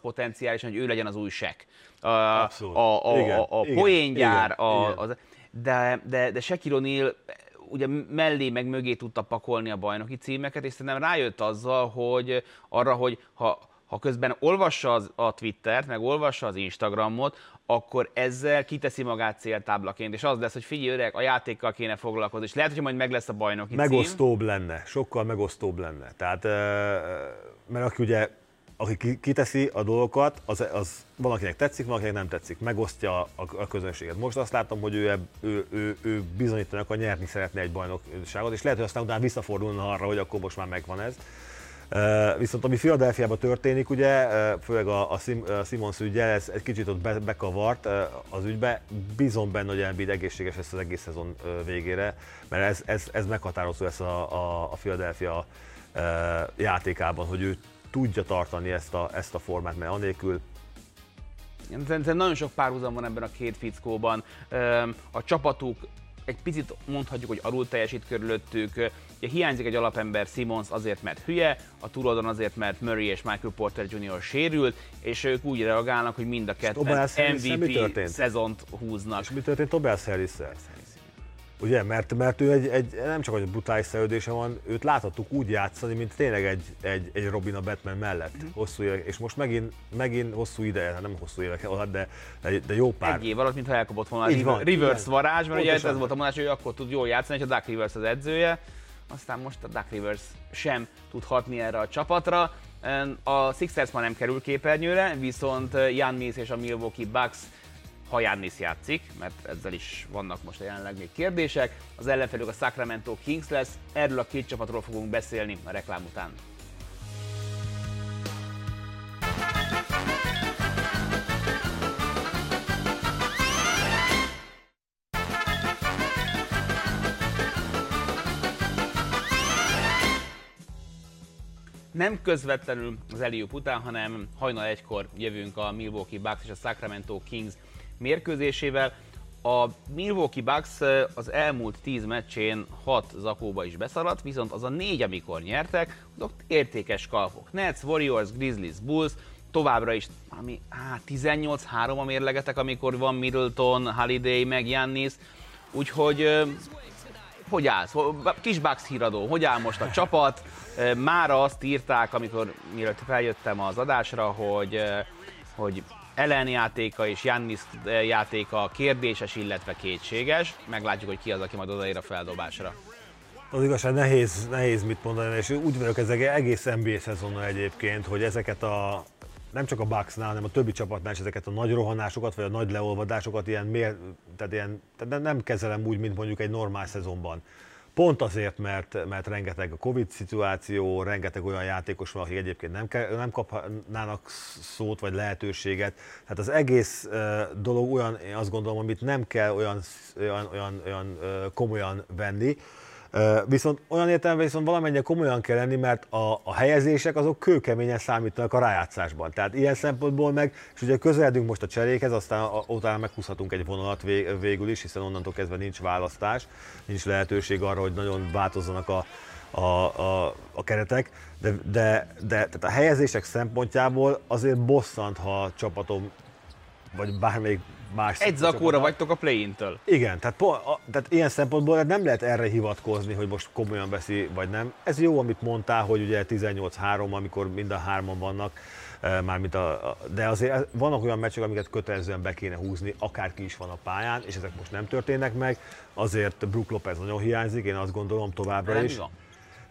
potenciálisan, hogy ő legyen az új sek. A, Abszolút. a, a, igen, a, a poéngyár, igen, a, igen. Az, de, de, de Shaquille O'Neal ugye mellé meg mögé tudta pakolni a bajnoki címeket, és szerintem rájött azzal, hogy arra, hogy ha, ha közben olvassa az, a Twittert, meg olvassa az Instagramot, akkor ezzel kiteszi magát céltáblaként, és az lesz, hogy figyelj öreg, a játékkal kéne foglalkozni, és lehet, hogy majd meg lesz a bajnoki Megosztóbb cím. lenne, sokkal megosztóbb lenne. Tehát, mert aki ugye aki kiteszi a dolgokat, az, az van, akinek tetszik, van, akinek nem tetszik, megosztja a, a közönséget. Most azt látom, hogy ő, ő, ő, ő bizonyítanak, hogy nyerni szeretne egy bajnokságot, és lehet, hogy aztán utána visszafordulna arra, hogy akkor most már megvan ez. Viszont ami Philadelphiában történik, ugye, főleg a, a, Sim, a Simons ügye, ez egy kicsit ott be, bekavart az ügybe. Bízom benne, hogy Embiid egészséges lesz az egész szezon végére, mert ez, ez, ez meghatározó lesz a, a, a Philadelphia játékában, hogy ő tudja tartani ezt a, ezt a formát, mert anélkül Szerintem nagyon sok párhuzam van ebben a két fickóban. A csapatuk egy picit mondhatjuk, hogy alul teljesít körülöttük. Hiányzik egy alapember Simons azért, mert hülye, a túloldon azért, mert Murray és Michael Porter Jr. sérült, és ők úgy reagálnak, hogy mind a ketten MVP szezont húznak. És mi történt Tobias harris Ugye, mert, mert ő egy, egy, nem csak egy brutális szerződése van, őt láthattuk úgy játszani, mint tényleg egy, egy, egy Robin a Batman mellett. Mm. Hosszú évek, és most megint, megint hosszú ideje, hát nem hosszú évek alatt, de, de jó pár. Egy év alatt, mintha elkapott volna a van, reverse igen. varázs, mert ugye ez volt a mondás, hogy akkor tud jól játszani, hogy a Duck Rivers az edzője, aztán most a Duck Rivers sem tud hatni erre a csapatra. A Sixers már nem kerül képernyőre, viszont Jan Mills és a Milwaukee Bucks ha Giannis játszik, mert ezzel is vannak most jelenleg még kérdések. Az ellenfelük a Sacramento Kings lesz, erről a két csapatról fogunk beszélni a reklám után. nem közvetlenül az Eliup után, hanem hajnal egykor jövünk a Milwaukee Bucks és a Sacramento Kings mérkőzésével. A Milwaukee Bucks az elmúlt 10 meccsén 6 zakóba is beszaladt, viszont az a négy, amikor nyertek, azok értékes kalpok. Nets, Warriors, Grizzlies, Bulls, továbbra is, ami á, 18-3 a mérlegetek, amikor van Middleton, Holiday, meg Giannis, úgyhogy hogy állsz? Kis Bucks híradó, hogy áll most a csapat? Mára azt írták, amikor mielőtt feljöttem az adásra, hogy, hogy Ellen játéka és Jannis eh, játéka kérdéses, illetve kétséges. Meglátjuk, hogy ki az, aki majd odaér a feldobásra. Az igazság nehéz, nehéz mit mondani, és úgy vagyok ez egész NBA szezonnal egyébként, hogy ezeket a nem csak a Bucksnál, hanem a többi csapatnál is ezeket a nagy rohanásokat, vagy a nagy leolvadásokat ilyen, tehát ilyen tehát nem kezelem úgy, mint mondjuk egy normál szezonban. Pont azért, mert, mert rengeteg a Covid szituáció, rengeteg olyan játékos van, akik egyébként nem, nem kapnának szót vagy lehetőséget. Tehát az egész uh, dolog olyan, én azt gondolom, amit nem kell olyan, olyan, olyan, olyan uh, komolyan venni. Viszont olyan értelemben viszont valamennyire komolyan kell lenni, mert a, a helyezések azok kőkeményen számítanak a rájátszásban. Tehát ilyen szempontból meg, és ugye közeledünk most a cserékhez, aztán a, utána meghúzhatunk egy vonalat vég, végül is, hiszen onnantól kezdve nincs választás, nincs lehetőség arra, hogy nagyon változzanak a, a, a, a keretek, de, de, de tehát a helyezések szempontjából azért bosszant, ha a csapatom vagy bármelyik más Egy zakóra vagytok a play-intől. Igen, tehát, po, a, tehát ilyen szempontból nem lehet erre hivatkozni, hogy most komolyan veszi, vagy nem. Ez jó, amit mondtál, hogy ugye 18-3, amikor mind a hárman vannak, e, mármint a, a, de azért vannak olyan meccsek, amiket kötelezően be kéne húzni, akárki is van a pályán, és ezek most nem történnek meg, azért Brook Lopez nagyon hiányzik, én azt gondolom továbbra is. Van.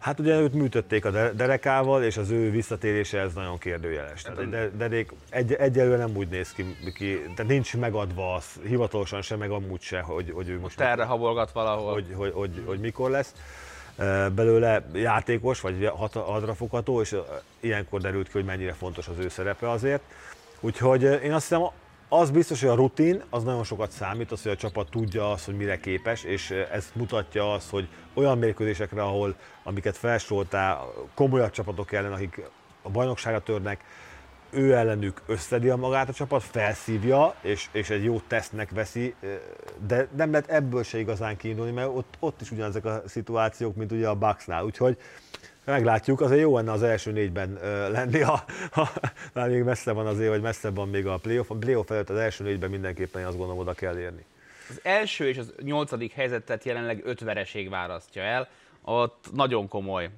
Hát ugye őt műtötték a derekával, és az ő visszatérése ez nagyon kérdőjeles. Tehát hát de, derék egy, egyelőre nem úgy néz ki, ki, tehát nincs megadva az, hivatalosan sem, meg amúgy se, hogy, hogy ő most... Terre habolgat valahol. Hogy, hogy, hogy, hogy mikor lesz belőle játékos, vagy hadrafogható, és ilyenkor derült ki, hogy mennyire fontos az ő szerepe azért. Úgyhogy én azt hiszem, az biztos, hogy a rutin az nagyon sokat számít, az, hogy a csapat tudja azt, hogy mire képes, és ez mutatja azt, hogy olyan mérkőzésekre, ahol, amiket felsoroltál, komolyabb csapatok ellen, akik a bajnokságra törnek, ő ellenük összedi a magát a csapat, felszívja, és, és egy jó tesztnek veszi, de nem lehet ebből se igazán kiindulni, mert ott, ott is ugyanezek a szituációk, mint ugye a Bucksnál. Úgyhogy Meglátjuk, azért jó lenne az első négyben lenni, ha, ha már még messze van azért, vagy messze van még a playoff. A playoff előtt az első négyben mindenképpen azt gondolom oda kell érni. Az első és az nyolcadik helyzetet jelenleg öt vereség választja el. Ott nagyon komoly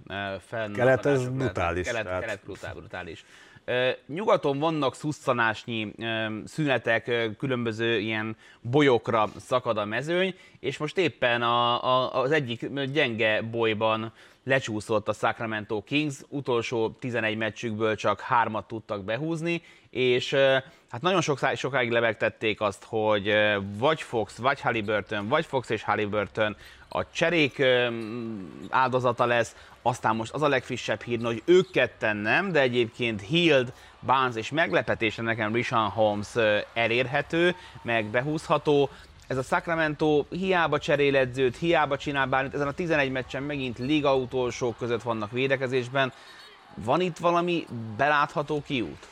fenn. Kelet ez brutális. Kelet, kelet brutál, brutális. Nyugaton vannak szusszanásnyi szünetek, különböző ilyen bolyokra szakad a mezőny, és most éppen a, a, az egyik gyenge bolyban lecsúszott a Sacramento Kings, utolsó 11 meccsükből csak hármat tudtak behúzni, és hát nagyon sok, sokáig levegtették azt, hogy vagy Fox, vagy Halliburton, vagy Fox és Halliburton a cserék áldozata lesz, aztán most az a legfrissebb hír, hogy ők ketten nem, de egyébként Hild, Barnes és meglepetésen nekem Rishon Holmes elérhető, meg behúzható, ez a Sacramento hiába cserél edzőt, hiába csinál bármit, ezen a 11 meccsen megint liga utolsók között vannak védekezésben. Van itt valami belátható kiút?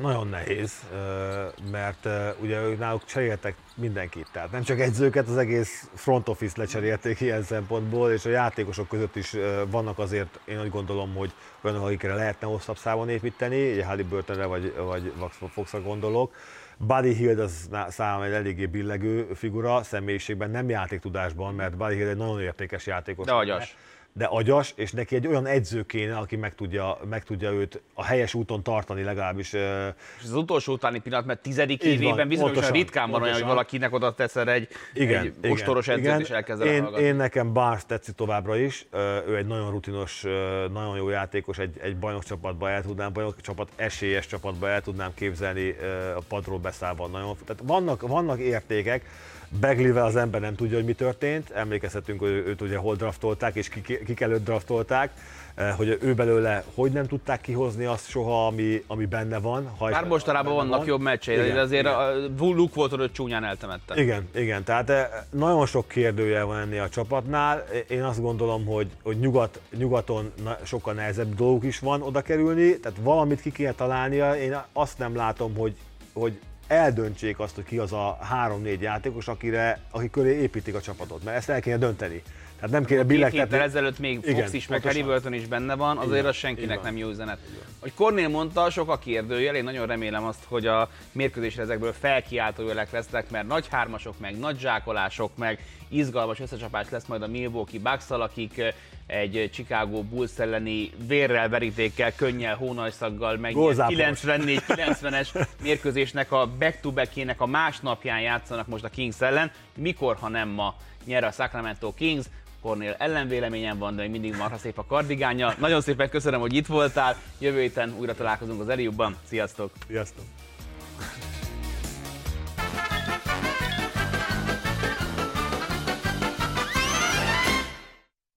Nagyon nehéz, mert ugye náluk cseréltek mindenkit, tehát nem csak egyzőket, az egész front office lecserélték ilyen szempontból, és a játékosok között is vannak azért, én úgy gondolom, hogy olyanok, akikre lehetne hosszabb számon építeni, ugye Halliburtonre vagy, vagy Foxra gondolok, Buddy Hield az számomra egy eléggé billegő figura, személyiségben, nem játéktudásban, mert Buddy Hield egy nagyon értékes játékos. De agyas de agyas, és neki egy olyan edző kéne, aki meg tudja, meg tudja őt a helyes úton tartani legalábbis. És az utolsó utáni pillanat, mert tizedik évében bizonyosan ritkán van olyan, hogy valakinek oda teszel egy, igen, egy ostoros edzőt, igen. és elkezd én, én nekem Barnes tetszik továbbra is, ő egy nagyon rutinos, nagyon jó játékos, egy, egy bajnok csapatba el tudnám, bajnok csapat, esélyes csapatba el tudnám képzelni a padról beszállva. Nagyon, tehát vannak, vannak értékek, Beglivel az ember nem tudja, hogy mi történt. Emlékezhetünk, hogy őt ugye hol draftolták, és kik, kik előtt draftolták, eh, hogy ő belőle hogy nem tudták kihozni azt soha, ami, ami benne van. Ha Már mostanában vannak van. jobb meccsei, de azért igen. a Luke volt, hogy csúnyán eltemette. Igen, igen, tehát eh, nagyon sok kérdője van ennél a csapatnál. Én azt gondolom, hogy, hogy nyugat, nyugaton sokkal nehezebb dolgok is van oda kerülni, tehát valamit ki kéne találnia. Én azt nem látom, hogy, hogy eldöntsék azt, hogy ki az a három-négy játékos, akire, aki köré építik a csapatot, mert ezt el kéne dönteni. Tehát nem kéne billegtetni. Két ezelőtt még Fox Igen, is, meg Halliburton is benne van, azért az senkinek nem jó üzenet. Hogy Cornél mondta, sok a kérdőjel, én nagyon remélem azt, hogy a mérkőzésre ezekből felkiáltó jelek lesznek, mert nagy hármasok, meg nagy zsákolások, meg izgalmas összecsapás lesz majd a Milwaukee bucks akik egy Chicago Bulls elleni vérrel, verítékkel, könnyel, hónajszaggal meg 94-90-es mérkőzésnek a back-to-backének a másnapján játszanak most a Kings ellen. Mikor, ha nem ma nyer a Sacramento Kings, Kornél ellenvéleményem van, de még mindig marha szép a kardigánya. Nagyon szépen köszönöm, hogy itt voltál. Jövő héten újra találkozunk az Eliubban. Sziasztok! Sziasztok!